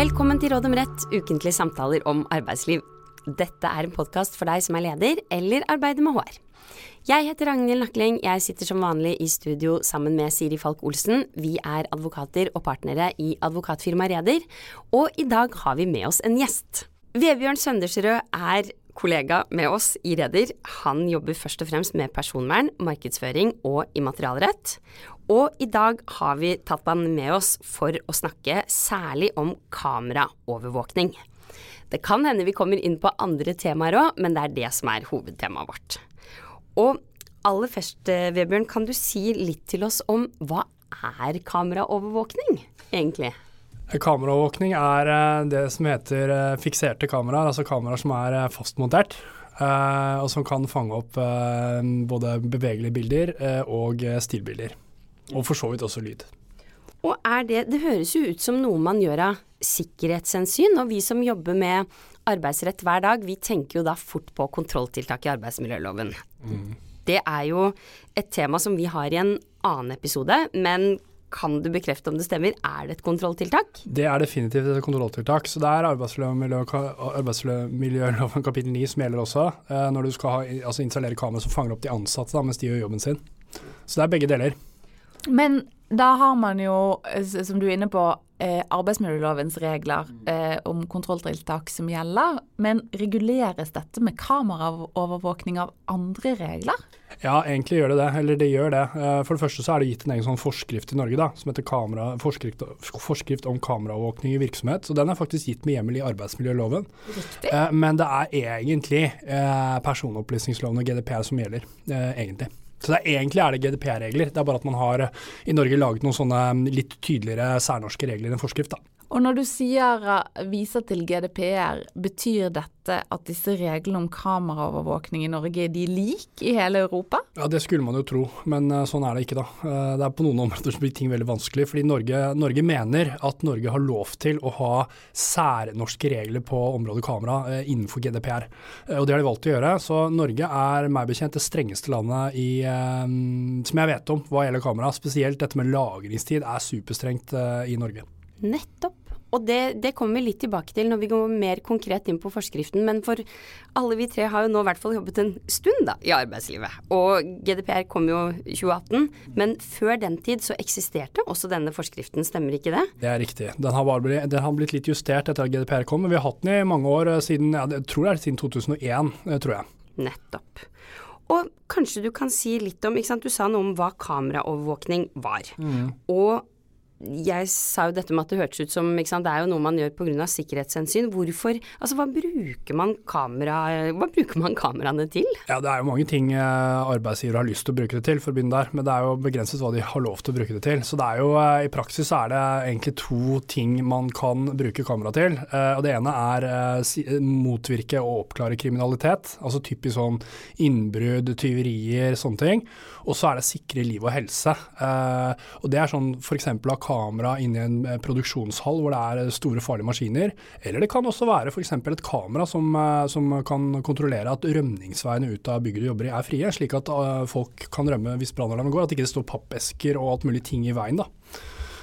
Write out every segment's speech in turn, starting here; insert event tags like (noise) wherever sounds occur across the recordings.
Velkommen til Råd om rett, ukentlige samtaler om arbeidsliv. Dette er en podkast for deg som er leder eller arbeider med HR. Jeg heter Ragnhild Nakling, jeg sitter som vanlig i studio sammen med Siri Falk Olsen. Vi er advokater og partnere i advokatfirmaet Reder, og i dag har vi med oss en gjest. Vebjørn Søndersrød er kollega med oss i Reder. Han jobber først og fremst med personvern, markedsføring og immaterialrett. Og i dag har vi tatt han med oss for å snakke særlig om kameraovervåkning. Det kan hende vi kommer inn på andre temaer òg, men det er det som er hovedtemaet vårt. Og aller først, eh, Vebjørn, kan du si litt til oss om hva er kameraovervåkning, egentlig? Kameraovervåkning er eh, det som heter eh, fikserte kameraer, altså kameraer som er fastmontert. Og som kan fange opp både bevegelige bilder og stillbilder. Og for så vidt også lyd. Og er det Det høres jo ut som noe man gjør av sikkerhetshensyn. Og vi som jobber med arbeidsrett hver dag, vi tenker jo da fort på kontrolltiltak i arbeidsmiljøloven. Mm. Det er jo et tema som vi har i en annen episode, men kan du bekrefte om det stemmer? Er det et kontrolltiltak? Det er definitivt et kontrolltiltak. Så det er arbeidsmiljøloven kapittel 9 som gjelder også, eh, når du skal ha, altså installere kamera som fanger opp de ansatte da, mens de gjør jobben sin. Så det er begge deler. Men da har man jo, som du er inne på, eh, arbeidsmiljølovens regler eh, om kontrolltiltak som gjelder. Men reguleres dette med kameraovervåkning av andre regler? Ja, egentlig gjør det det. Eller det gjør det. Eh, for det første så er det gitt en egen sånn forskrift i Norge da, som heter kamera, forskrift, forskrift, om kameraovervåkning i virksomhet. Så den er faktisk gitt med hjemmel i arbeidsmiljøloven. Eh, men det er egentlig eh, personopplysningsloven og GDPR som gjelder, egentlig. Så er, egentlig er det GDP-regler, det er bare at man har i Norge laget noen sånne litt tydeligere særnorske regler enn forskrift. da. Og når du sier eh, viser til GDPR, betyr dette at disse reglene om kameraovervåkning i Norge er de lik i hele Europa? Ja, det skulle man jo tro, men uh, sånn er det ikke da. Uh, det er på noen områder som blir ting veldig vanskelig. Fordi Norge, Norge, mener at Norge har lov til å ha særnorske regler på området kamera innenfor GDPR. og det har de valgt å gjøre. Så Norge er meg bekjent det strengeste landet i, som jeg vet om hva gjelder kamera. Spesielt dette med lagringstid er superstrengt i Norge. Nettopp. Og det, det, kommer vi litt tilbake til når vi går mer konkret inn på forskriften. Men for alle vi tre har jo nå i hvert fall jobbet en stund da, i arbeidslivet. Og GDPR kom jo 2018. Men før den tid så eksisterte også denne forskriften, stemmer ikke det? Det er riktig. Den har, bare, den har blitt litt justert etter at GDPR kom. Men vi har hatt den i mange år eh, siden, jeg tror det er siden 2001, eh, tror jeg. Nettopp. Og kanskje du kan si litt om, ikke sant, du sa noe om hva kameraovervåkning var. Mm. Og jeg sa jo dette med at det hørtes ut som sant, Det er jo noe man gjør pga. sikkerhetshensyn. Hvorfor Altså hva bruker man kamera Hva bruker man kameraene til? Ja det er jo mange ting arbeidsgiver arbeidsgivere har lyst til å bruke det til, for å begynne der. Men det er jo begrenset hva de har lov til å bruke det til. Så det er jo eh, i praksis er det egentlig to ting man kan bruke kamera til. Eh, og det ene er motvirke og oppklare kriminalitet. Altså typisk sånn innbrudd, tyverier, sånne ting. Og så er det sikre liv og helse. Og det er sånn f.eks. av kamera inne i en eh, produksjonshall hvor det er eh, store, farlige maskiner. Eller det kan også være f.eks. et kamera som, eh, som, kan kontrollere at rømningsveiene ut av bygget du jobber i er frie, slik at folk kan rømme hvis brannalarmen går. At ikke det står pappesker og alt mulig ting i veien. da.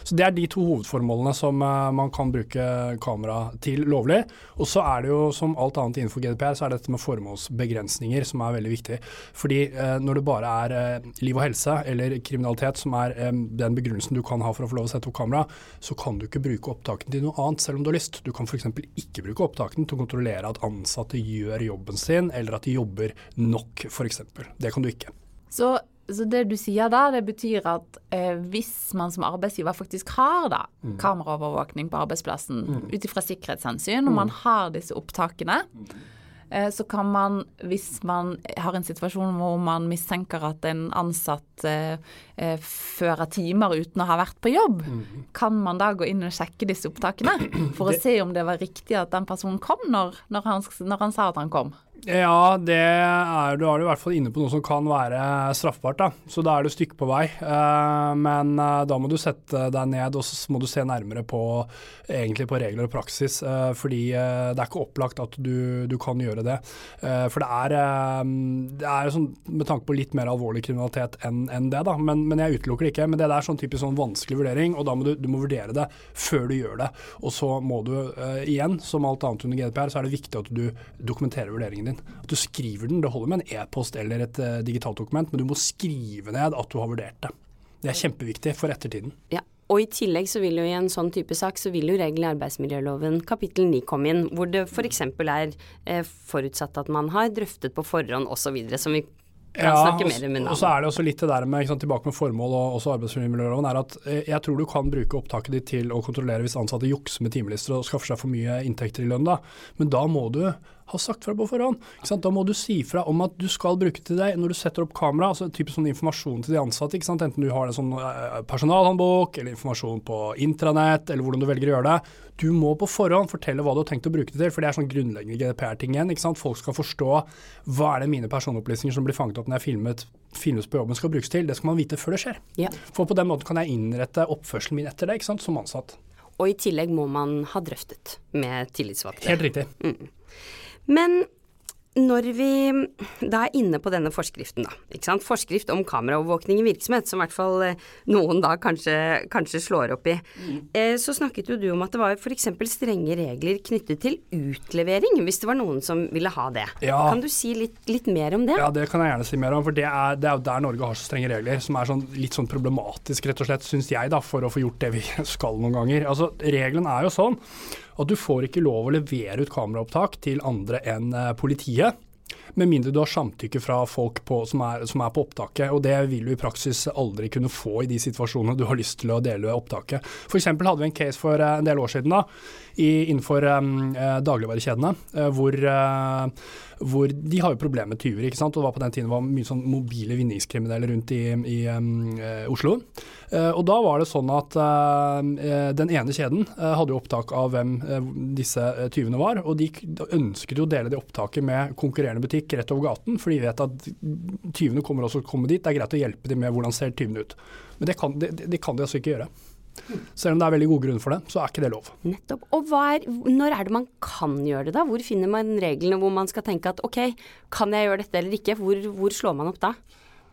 Så Det er de to hovedformålene som uh, man kan bruke kamera til lovlig. Og så er det jo som alt annet innenfor GDPR, så er det dette med formålsbegrensninger som er veldig viktig. Fordi uh, når det bare er uh, liv og helse eller kriminalitet som er den begrunnelsen du kan ha for å få lov å sette opp kamera, så kan du ikke bruke opptakene til noe annet selv om du har lyst. Du kan f.eks. ikke bruke opptakene til å kontrollere at ansatte gjør jobben sin, eller at de jobber nok, f.eks. Det kan du ikke. Så så det du sier da, det betyr at eh, hvis man som arbeidsgiver faktisk har da mm. kameraovervåkning på arbeidsplassen mm. ut ifra sikkerhetshensyn, og mm. man har disse opptakene, eh, så kan man, hvis man har en situasjon hvor man mistenker at en ansatt eh, eh fører timer uten å ha vært på jobb, mm. kan man da gå inn og sjekke disse opptakene for å se om det var riktig at den personen kom når, når, han, når han sa at han kom? Ja, det er, du er i hvert fall inne på noe som kan være straffbart. da. Så da er du stykke på vei. Uh, men uh, da må du sette deg ned og så må du se nærmere på, på regler og praksis. Uh, fordi det er ikke opplagt at du, du kan gjøre det. for det er, det er sånn, med tanke på litt mer alvorlig kriminalitet enn en det, da. Men, men, jeg utelukker det ikke. Men det er sånn typisk sånn vanskelig vurdering, og da må du, du må vurdere det før du gjør det. Og så må du igjen, som alt annet under GDPR, så er det viktig at du dokumenterer vurderingen din. At du skriver den. Det holder med en e-post eller et uh, digitalt dokument, men du må skrive ned at du har vurdert det. Det er kjempeviktig for ettertiden. Ja. Og i tillegg så vil jo i en sånn type sak så vil jo regelen i arbeidsmiljøloven kapittel 9 komme inn, hvor det f.eks. er eh, forutsatt at man har drøftet på forhånd osv., som vi kan ja, snakke mer om. navn. Og så er det også litt det der med sant, tilbake med formål og også arbeidsmiljøloven, er at eh, jeg tror du kan bruke opptaket ditt til å kontrollere hvis ansatte jukser med timelister og skaffer seg for mye inntekter i lønn, da. Men da må du har sagt fra på forhånd. Da må du si fra om at du skal bruke til deg når du setter opp kamera, altså typisk sånn informasjon til de ansatte. Enten du har en sånn uh, personalhåndbok eller informasjon på intranett, eller hvordan du velger å gjøre det. Du må på forhånd fortelle hva du har tenkt å bruke det til, for det er sånn grunnleggende GDPR-ting igjen. Folk skal forstå hva er det mine personopplysninger som blir fanget opp når jeg filmet, filmes på jobben skal brukes til. Det skal man vite før det skjer. Ja. For på den måten kan jeg innrette oppførselen min etter det, ikke sant, som ansatt. Og i tillegg må man ha drøftet med tillitsvalgte. Helt riktig. Mm. Men når vi da er inne på denne forskriften, da, forskrift om kameraovervåkning i virksomhet, som i hvert fall eh, noen da kanskje, kanskje slår opp i, mm. eh, så snakket jo du om at det var f.eks. strenge regler knyttet til utlevering, hvis det var noen som ville ha det. Ja. Kan du si litt, litt, mer om det? Ja, det kan jeg gjerne si mer om, for det er, det er jo der Norge har så strenge regler, som er sånn, litt sånn problematisk, rett og slett, syns jeg, da, for å få gjort det vi (laughs) skal noen ganger. Altså, Regelen er jo sånn at du får ikke lov å levere ut kameraopptak til andre enn eh, politiet. Med mindre du har samtykke fra folk på, som, er, som, er, på opptaket. og Det vil du i praksis aldri kunne få i de situasjonene du har lyst til å dele opptaket. F.eks. hadde vi en case for eh, en del år siden da, i, innenfor um, dagligvarekjedene, hvor, uh, hvor, de har jo problemer med tyver. ikke sant? Og det var På den tiden var mye sånn mobile vinningskriminelle rundt i, i um, Oslo. Uh, og da var det sånn at uh, den ene kjeden hadde jo opptak av hvem disse tyvene var, og de ønsket jo å dele det opptaket med konkurrerende butikk rett over gaten, for de vet at tyvene kommer også komme dit. Det er greit å hjelpe dem med hvordan ser tyvene ut. Men det kan, det, det kan de altså ikke gjøre. Selv om det er veldig god grunn for det, så er ikke det lov. Nettopp. Og er, når er det man kan gjøre det, da? Hvor finner man reglene hvor man skal tenke at ok, kan jeg gjøre dette eller ikke? Hvor, hvor slår man opp da?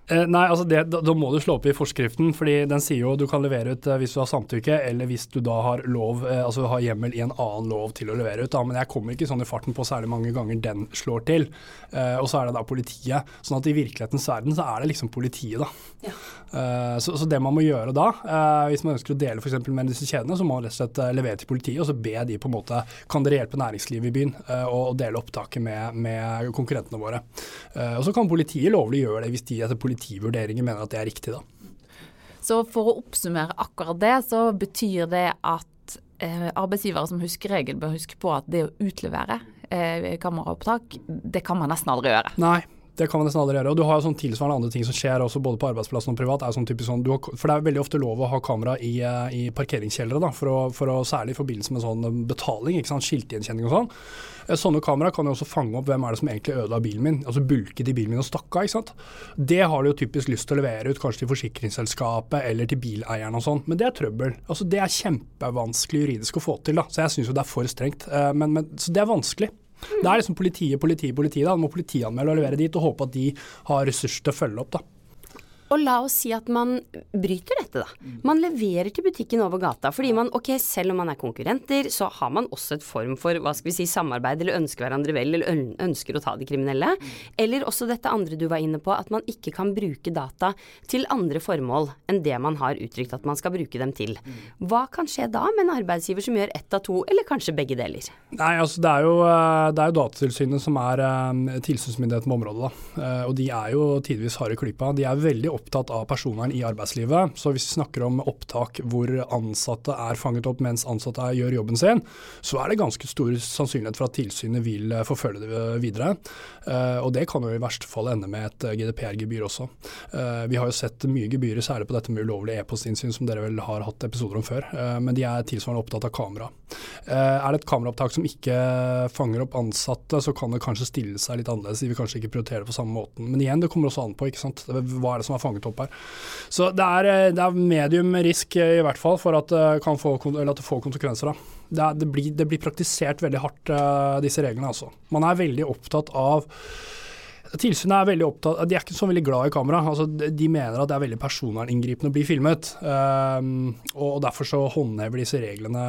Eh, nei, altså det, da, da, må du slå opp i forskriften, fordi den sier jo du kan levere ut eh, hvis du har samtykke, eller hvis du da har lov, eh, altså har hjemmel i en annen lov til å levere ut. Da. Men jeg kommer ikke sånn i farten på særlig mange ganger den slår til. Og så er det da politiet. Sånn at i virkelighetens verden så er det liksom politiet, da. Ja. Så, så, det man må gjøre da, hvis man ønsker å dele f.eks. med disse kjedene, så må man rett og slett levere til politiet, og så be de på en måte Kan dere hjelpe næringslivet i byen og dele opptaket med, med konkurrentene våre? og så kan politiet lovlig gjøre det hvis de etter politiet politivurderinger mener at det er riktig, da. Så for å oppsummere akkurat det, så betyr det at eh, arbeidsgivere som husker regel, bør huske på at det å utlevere eh, kameraopptak, det kan man nesten aldri gjøre. Nei, det kan man nesten aldri gjøre. Og du har jo sånn tilsvarende andre ting som skjer også både på arbeidsplassen og privat. Sånn sånn, har, for det er veldig ofte lov å ha kamera i, eh, i parkeringskjellere, da, for å, for å, særlig i forbindelse med sånn eh, betaling, ikke sant, skiltgjenkjenning og sånn. Eh, sånne kamera kan jo også fange opp hvem er det som egentlig ødela bilen min, altså bulket i bilen min og stakk av. ikke sant. Det har du jo typisk lyst til å levere ut, kanskje til forsikringsselskapet eller til bileieren og sånn, men det er trøbbel. Altså Det er kjempevanskelig juridisk å få til, da, så jeg syns jo det er for strengt. Men, men, så det er vanskelig. Det er liksom politiet, politiet, politiet. Da må politianmelde og levere dit, og håpe at de har ressurser til å følge opp. da. Og la oss si at man bryter dette, da. Man leverer til butikken over gata. Fordi man, ok, selv om man er konkurrenter, så har man også et form for hva skal vi si, samarbeid, eller ønsker hverandre vel, eller ønsker å ta de kriminelle. Eller også dette andre du var inne på, at man ikke kan bruke data til andre formål enn det man har uttrykt at man skal bruke dem til. Hva kan skje da med en arbeidsgiver som gjør ett av to, eller kanskje begge deler? Nei, altså det er jo, eh, det er jo Datatilsynet som er um, tilsynsmyndigheten på området, da. Uh, og de er jo tidvis harde klypa. De er veldig opptatt opptatt av personvern i arbeidslivet. Så hvis vi snakker om opptak hvor ansatte er fanget opp mens ansatte gjør jobben sin, så er det ganske stor sannsynlighet for at tilsynet vil eh, forfølge det videre. Uh, og det kan jo i verste fall ende med et GDPR-gebyr også. Vi har jo sett mye gebyrer, særlig på dette med ulovlig e-postinnsyn, som dere vel har hatt episoder om før. Men de er tilsvarende opptatt av kamera. er det et kameraopptak som ikke fanger opp ansatte, så kan det kanskje stille seg litt annerledes. De vil kanskje ikke prioritere det på samme måten. Men igjen, det kommer også an på hva er det som er fanget opp her. Så det er, eh, det er medium risk i hvert fall for at, det, kan få, at det får konsekvenser. da. Det, er, det, blir, det, blir, praktisert veldig hardt, disse reglene. altså. Man er veldig opptatt av Tilsynet er veldig opptatt De er ikke så veldig glad i kamera. Altså, de mener at det er veldig personverninngripende å bli filmet. Um, og Derfor så håndhever disse reglene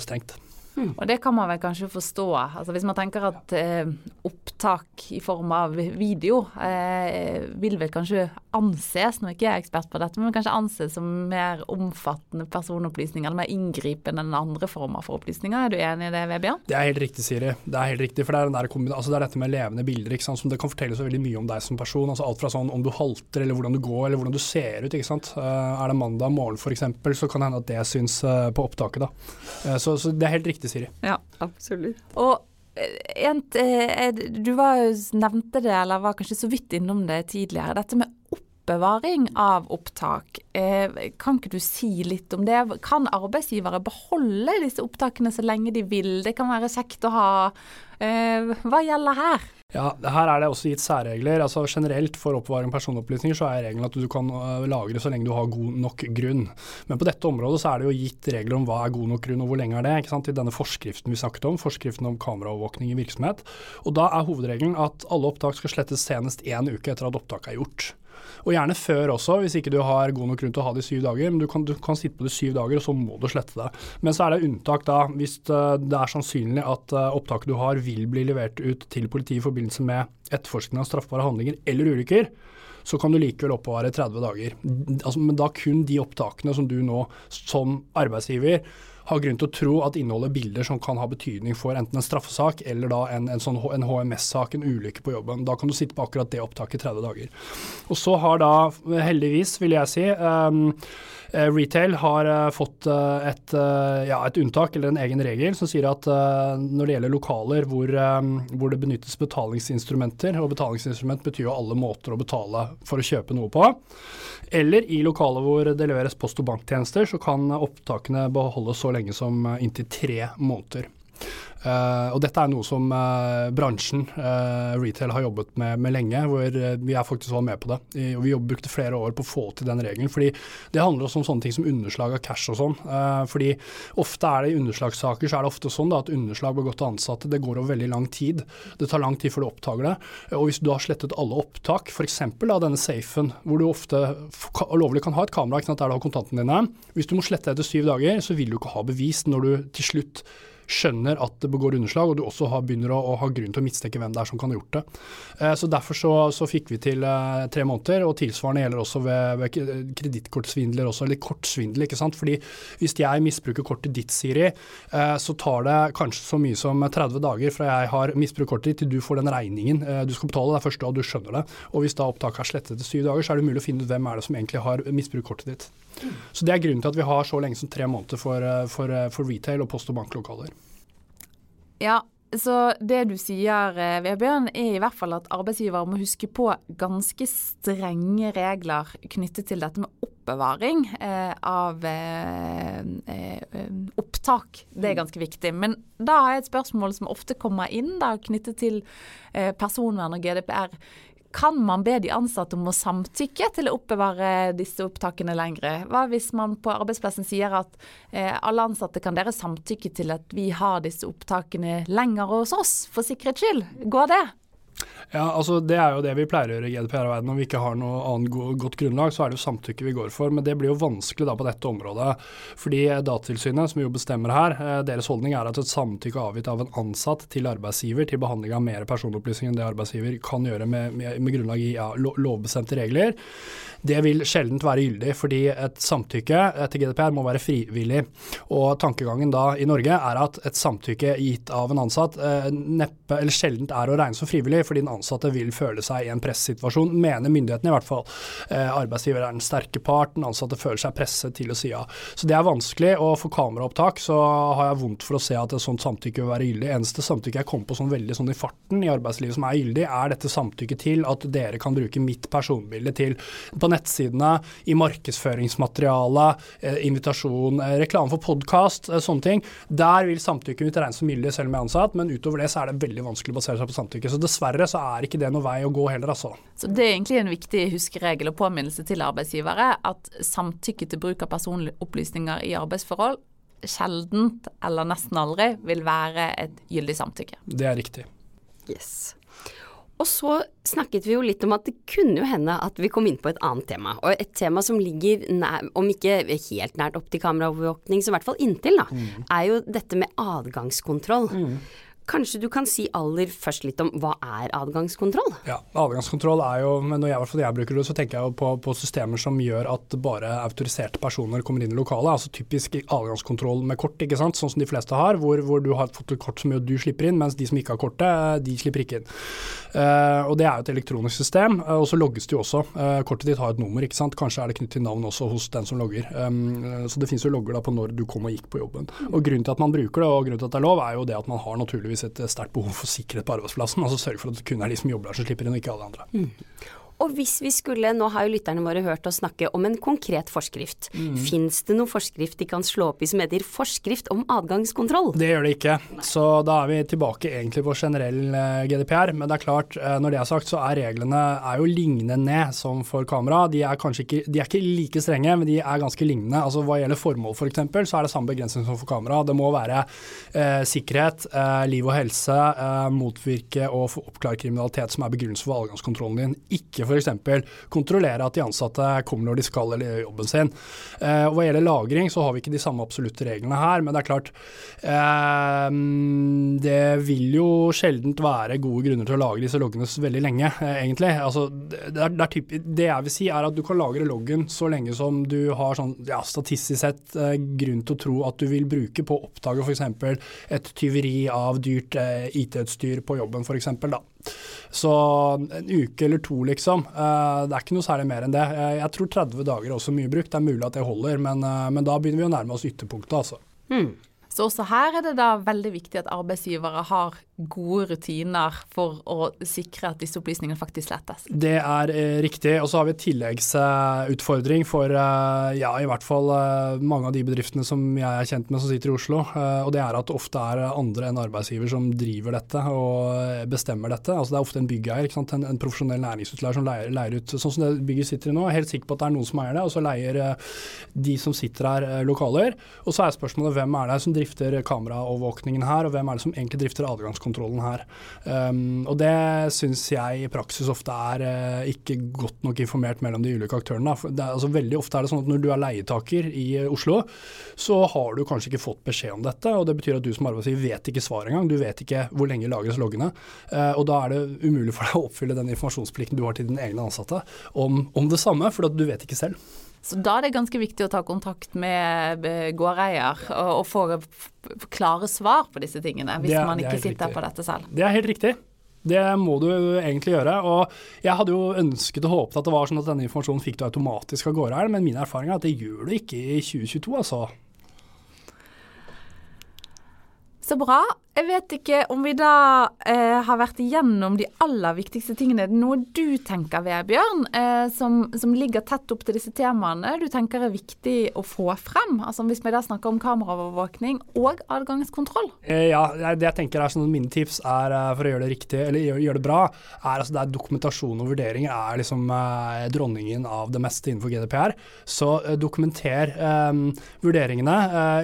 strengt. Mm. Og det kan man vel kanskje forstå. Altså Hvis man tenker at eh, opptak i form av video eh, vil vel kanskje anses, nå er ikke jeg ekspert på dette, men kanskje anses som mer omfattende personopplysninger, eller mer inngripende enn andre former for opplysninger. Er du enig i det, Vebjørn? Det er helt riktig, Siri. Det er helt riktig, for det er, der, altså det er dette med levende bilder ikke sant? som det kan fortelle så veldig mye om deg som person. altså Alt fra sånn om du halter, eller hvordan du går, eller hvordan du ser ut. ikke sant? Uh, er det mandag morgen f.eks., så kan det hende at det syns uh, på opptaket. da. Uh, så, så det er helt riktig riktig, Siri. Ja, absolutt. Og Jent, eh, du var, nevnte det, eller var kanskje så vidt innom det tidligere. Dette med oppbevaring av opptak. Eh, kan ikke du si litt om det? Kan arbeidsgivere beholde disse opptakene så lenge de vil? Det kan være kjekt å ha. Hva gjelder her? Ja, Her er det også gitt særregler. altså Generelt for oppbevaring av personopplysninger så er regelen at du kan øh, lagre så lenge du har god nok grunn. Men på dette området så er det jo gitt regler om hva er god nok grunn og hvor lenge er det. ikke sant? I denne forskriften vi snakket om, forskriften om kameraovervåkning i virksomhet. Og Da er hovedregelen at alle opptak skal slettes senest én uke etter at opptaket er gjort. Og gjerne før også, hvis ikke du har god nok grunn til å ha det i syv dager. Men du kan, du kan sitte på det syv dager, og så må du slette det. Men så er det unntak da, hvis eh, det er sannsynlig at eh, opptaket du har vil bli levert ut til politiet i forbindelse med etterforskning av straffbare handlinger eller ulykker så kan du likevel oppbevare 30 dager. Altså, men da kun de opptakene som du nå som arbeidsgiver har grunn til å tro at inneholder bilder som kan ha betydning for enten en straffesak eller da en, en, sånn, en HMS-sak, en ulykke på jobben. Da kan du sitte på akkurat det opptaket i 30 dager. Og så har da, heldigvis vil jeg si, um, Retail har uh, fått uh, et, ja, et, unntak eller en egen regel som sier at når det gjelder lokaler hvor, hvor, det benyttes betalingsinstrumenter, og betalingsinstrument betyr jo alle måter å betale for å kjøpe noe på, eller i lokaler hvor det leveres post- og banktjenester, så kan opptakene beholdes så lenge som inntil tre måneder. Uh, og dette er noe som uh, bransjen, uh, retail, har jobbet med, med lenge, hvor er faktisk var med på det. Og Vi brukte flere år på å få til den regelen. fordi Det handler også om sånne ting som underslag av cash og sånn. fordi ofte er det i underslagssaker så er det ofte sånn da, at underslag begått av ansatte det går over veldig lang tid. Det tar lang tid før du oppdager det. Og hvis du har slettet alle opptak, f.eks. denne safen, hvor du ofte lovlig kan ha et kamera ikke sant, der du har kontantene dine. Hvis du må slette etter syv dager, så vil du ikke ha bevis når du til slutt skjønner at det begår underslag, og du også har, begynner å, å, ha grunn til å mistenke hvem det er som kan ha gjort det. Eh, så Derfor så, så, fikk vi til eh, tre måneder, og tilsvarende gjelder også ved, ved kredittkortsvindler også, eller kortsvindel. ikke sant? Fordi Hvis jeg misbruker kortet ditt, Siri, eh, så tar det kanskje så mye som 30 dager fra jeg har misbrukt kortet ditt til du får den regningen eh, du skal betale. Det er først da du skjønner det. Og hvis da opptaket er slettet etter syv dager, så er det mulig å finne ut hvem er det som egentlig har misbrukt kortet ditt. Så Det er grunnen til at vi har så lenge som tre måneder for, eh, for, eh, for retail og post- og banklokaler. Ja, så det du sier, eh, Vebjørn, er i hvert fall at arbeidsgiver må huske på ganske strenge regler knyttet til dette med oppbevaring av opptak. Det er ganske viktig. Men da har jeg et spørsmål som ofte kommer inn da, knyttet til personvern og GDPR kan man be de ansatte om å samtykke til å oppbevare disse opptakene lengre? Hva hvis man på arbeidsplassen sier at eh, alle ansatte kan dere samtykke til at vi har disse opptakene lenger hos oss, for sikkerhets skyld? Går det? Ja, altså Det er jo det vi pleier å gjøre i GDPR-verden. Om vi ikke har noe annet godt grunnlag, så er det jo samtykke vi går for. Men det blir jo vanskelig da på dette området. Fordi Datatilsynet, som jo bestemmer her, eh, deres holdning er at et samtykke avgitt av en ansatt til arbeidsgiver til behandling av mer personopplysninger enn det arbeidsgiver kan gjøre med, med, med grunnlag i ja, lovbestemte regler, Det vil sjelden være gyldig, fordi et samtykke til GDPR må være frivillig. Og tankegangen da i Norge er at et samtykke gitt av en ansatt eh, neppe eller sjelden er å regne som frivillig, fordi den ansatte vil føle seg i en pressituasjon, mener myndighetene i hvert fall. Eh, arbeidsgiver er den sterke part, den ansatte føler seg presset til å si ja. Så det er vanskelig, og for kameraopptak så har jeg vondt for å se at et sånt samtykke vil være gyldig. Eneste samtykke jeg kom på sånn veldig sånn i farten i arbeidslivet som er gyldig, er dette samtykket til at dere kan bruke mitt personbilde til på nettsidene, i markedsføringsmateriale, eh, invitasjon, eh, reklame for podkast, eh, sånne ting. Der vil samtykke mitt regnes som gyldig selv om jeg er ansatt, men utover det så er det veldig vanskelig å basere seg på samtykke. Så dessverre så er ikke det noe vei å gå heller, altså. Så det er egentlig en viktig huskeregel og påminnelse til arbeidsgivere at samtykke til bruk av personlige opplysninger i arbeidsforhold sjeldent eller nesten aldri vil være et gyldig samtykke. Det er riktig. Yes. Og så snakket vi jo litt om at det kunne jo hende at vi kom inn på et annet tema. Og et tema som ligger nær, om ikke helt nært opp til kameraovervåkning, så i hvert fall inntil, da, mm. er jo dette med adgangskontroll. Mm. Kanskje du kan si aller først litt om hva er adgangskontroll? Ja, Adgangskontroll er jo, men når jeg, jeg bruker det, så tenker jeg jo på, på, systemer som gjør at bare autoriserte personer kommer inn i lokalet. Altså typisk adgangskontroll med kort, ikke sant? sånn som de fleste har, hvor, hvor du har fått et kort som du slipper inn, mens de som ikke har kortet, de slipper ikke inn. Uh, og Det er jo et elektronisk system, uh, og så logges det jo også. Uh, kortet ditt har et nummer, ikke sant? kanskje er det knyttet til navn også hos den som logger. Um, så det finnes jo logger da på når du kom og gikk på jobben. Og Grunnen til at man bruker det, og grunnen til at det er lov, er jo det at man har naturligvis naturligvis et sterkt behov for sikkerhet på arbeidsplassen. Altså sørge for at det kun er de som jobber der som slipper inn, og ikke alle andre. Mm. Og hvis vi skulle, nå har jo lytterne våre hørt oss snakke om en konkret forskrift. Mm. Fins det noen forskrift de kan slå opp i som heter forskrift om adgangskontroll? Det gjør det ikke. Så da er vi tilbake egentlig på generell eh, GDPR. Men det er klart, eh, når det er sagt, så er reglene er jo lignende som for kamera. De er kanskje ikke, de er ikke like strenge, men de er ganske lignende. Altså Hva gjelder formål f.eks., for så er det samme begrensning som for kamera. Det må være eh, sikkerhet, eh, liv og helse, eh, motvirke og oppklare kriminalitet som er begrunnelse for adgangskontrollen din. Ikke for f.eks. kontrollere at de ansatte kommer når de skal eller gjør jobben sin. Eh, hva gjelder lagring, så har vi ikke de samme absolutte reglene her, men det er klart eh, Det vil jo sjeldent være gode grunner til å lagre disse loggene veldig lenge, eh, egentlig. Altså, det, er, det, er typ, det, jeg vil si er at du kan lagre loggen så lenge som du har sånn, ja, statistisk sett eh, grunn til å tro at du vil bruke på å oppdage f.eks. et tyveri av dyrt eh, IT-utstyr på jobben, f.eks. da. Så en uke eller to, liksom. Uh, det er ikke noe særlig mer enn det. Uh, jeg tror 30 dager er også mye brukt. Det er mulig at det holder, men, uh, men da begynner vi å nærme oss ytterpunktet, altså. Mm. Så også her er det da veldig viktig at arbeidsgivere har gode rutiner for å sikre at disse opplysningene faktisk slettes. Det er eh, riktig. Og så har vi en tilleggsutfordring for eh, ja, i hvert fall eh, mange av de bedriftene som jeg er kjent med som sitter i Oslo. Eh, og det er at det ofte er andre enn arbeidsgiver som driver dette og bestemmer dette. Altså Det er ofte en byggeier, en, en, profesjonell næringsutleier som leier, leier, ut sånn som det bygget sitter i nå. Jeg er helt sikker på at det er noen som eier det, og så leier eh, de som sitter her eh, lokaler. Og så er spørsmålet hvem er det som drifter kameraovervåkningen her, og hvem er det som egentlig drifter adgangskontrollen her. Um, og det syns jeg i praksis ofte er uh, ikke godt nok informert mellom de ulike aktørene. Er, altså, veldig ofte er det sånn at når du er leietaker i Oslo, så har du kanskje ikke fått beskjed om dette. og Det betyr at du som arbeidsgiver vet ikke svaret engang. Du vet ikke hvor lenge lagres loggene. Uh, og da er det umulig for deg å oppfylle den informasjonsplikten du har til dine egne ansatte om, om det samme, for du vet ikke selv. Så da er det ganske viktig å ta kontakt med gårdeier og, og få klare svar på disse tingene, hvis er, man ikke sitter riktig. på dette selv. Det er helt riktig. Det må du egentlig gjøre. og Jeg hadde jo ønsket og håpet at det var sånn at denne informasjonen fikk du automatisk av gårdeieren, men min erfaring er at det gjør du ikke i 2022, altså. Så bra. Jeg vet ikke om vi da eh, har vært igjennom de aller viktigste tingene. Det er noe du tenker, Vebjørn, eh, som, som, ligger tett opp til disse temaene du tenker er viktig å få frem? Altså Hvis vi da snakker om kameraovervåkning og adgangskontroll? Eh, ja, det jeg tenker er sånn Mine tips er eh, for å gjøre det riktig, eller gjøre, gjør det bra, er altså det er dokumentasjon og vurderinger er liksom eh, dronningen av det meste innenfor GDPR. Så eh, dokumenter vurderingene.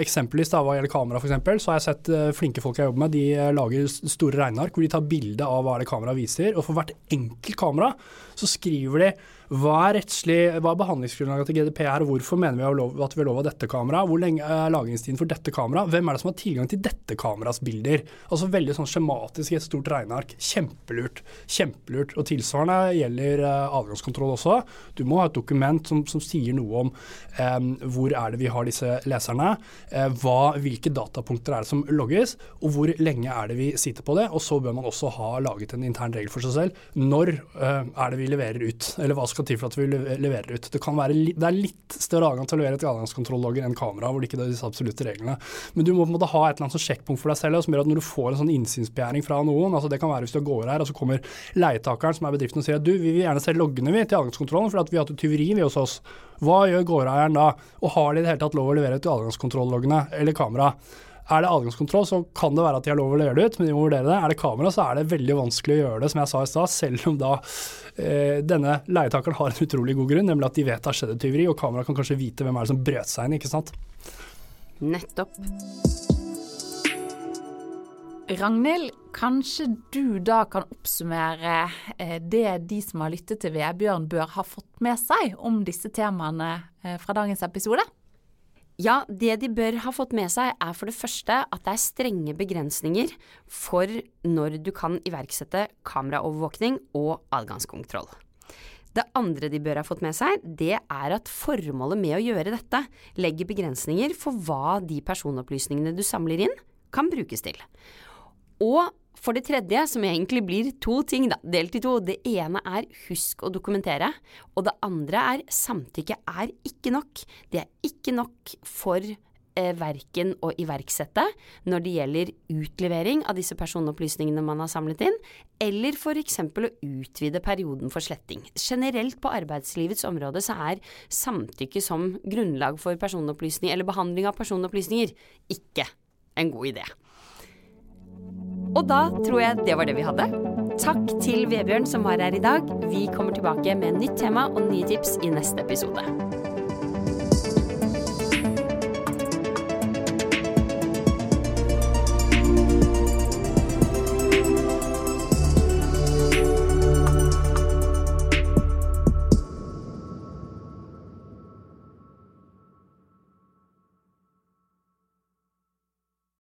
eksempelvis da hva gjelder kamera f.eks., så har jeg sett flinke folk jeg jobber med, de eh, lager store regneark hvor de tar bilde av hva det kameraet viser. Og for hvert enkelt kamera så skriver de Hva er rettslig, hva er behandlingsgrunnlaget til GDPR, hvorfor mener vi at vi har lov av dette kameraet, hvor lenge er lagringstiden for dette kameraet, hvem er det som har tilgang til dette kameras bilder? Altså veldig sånn skjematisk i et stort regneark. Kjempelurt. Kjempelurt. Og tilsvarende gjelder uh, adgangskontroll også. Du må ha et dokument som, som sier noe om um, hvor er det vi har disse leserne, uh, hva, hvilke datapunkter er det som logges, og hvor lenge er det vi sitter på det. Og så bør man også ha laget en intern regel for seg selv. Når uh, er det vi leverer ut, eller hva skal til for at vi leverer ut. Det, være, det er litt større adgang til å levere et adgangskontrollogger enn kamera, hvor det ikke er disse absolutte reglene. Men du må på en måte ha et eller annet sånn sjekkpunkt for deg selv som gjør at når du får en sånn innsynsbegjæring fra noen, altså det kan være hvis du går her og så kommer leietakeren som er bedriften og sier at du, vi vil gjerne se loggene vi til adgangskontrollen for vi har hatt tyveri vi hos oss. Hva gjør gårdeieren da? Og har de i det hele tatt lov å levere ut adgangskontrolloggene eller kamera? Er det adgangskontroll, så kan det være at de har lov å levere det ut, men de må vurdere det. Er det kamera, så er det veldig vanskelig å gjøre det, som jeg sa i stad, selv om da denne leietakeren har en utrolig god grunn, nemlig at de vet det har skjedd et tyveri, og kamera kan kanskje vite hvem er det som brøt seg inn, ikke sant. Nettopp. Ragnhild, kanskje du da kan oppsummere eh, det de som har lyttet til Vebjørn bør ha fått med seg om disse temaene eh, fra dagens episode? Ja, det de bør ha fått med seg er for det første at det er strenge begrensninger for når du kan iverksette kameraovervåkning og adgangskontroll. Det andre de bør ha fått med seg, det er at formålet med å gjøre dette legger begrensninger for hva de personopplysningene du samler inn, kan brukes til. Og for det tredje, som egentlig blir to ting, da, delt i to. Det ene er husk å dokumentere, og det andre er samtykke er ikke nok. Det er ikke nok for eh, verken å iverksette når det gjelder utlevering av disse personopplysningene man har samlet inn, eller f.eks. å utvide perioden for sletting. Generelt på arbeidslivets område så er samtykke som grunnlag for personopplysning eller behandling av personopplysninger ikke en god idé. Og da tror jeg det var det vi hadde. Takk til Vebjørn som var her i dag. Vi kommer tilbake med nytt tema og nye tips i neste episode.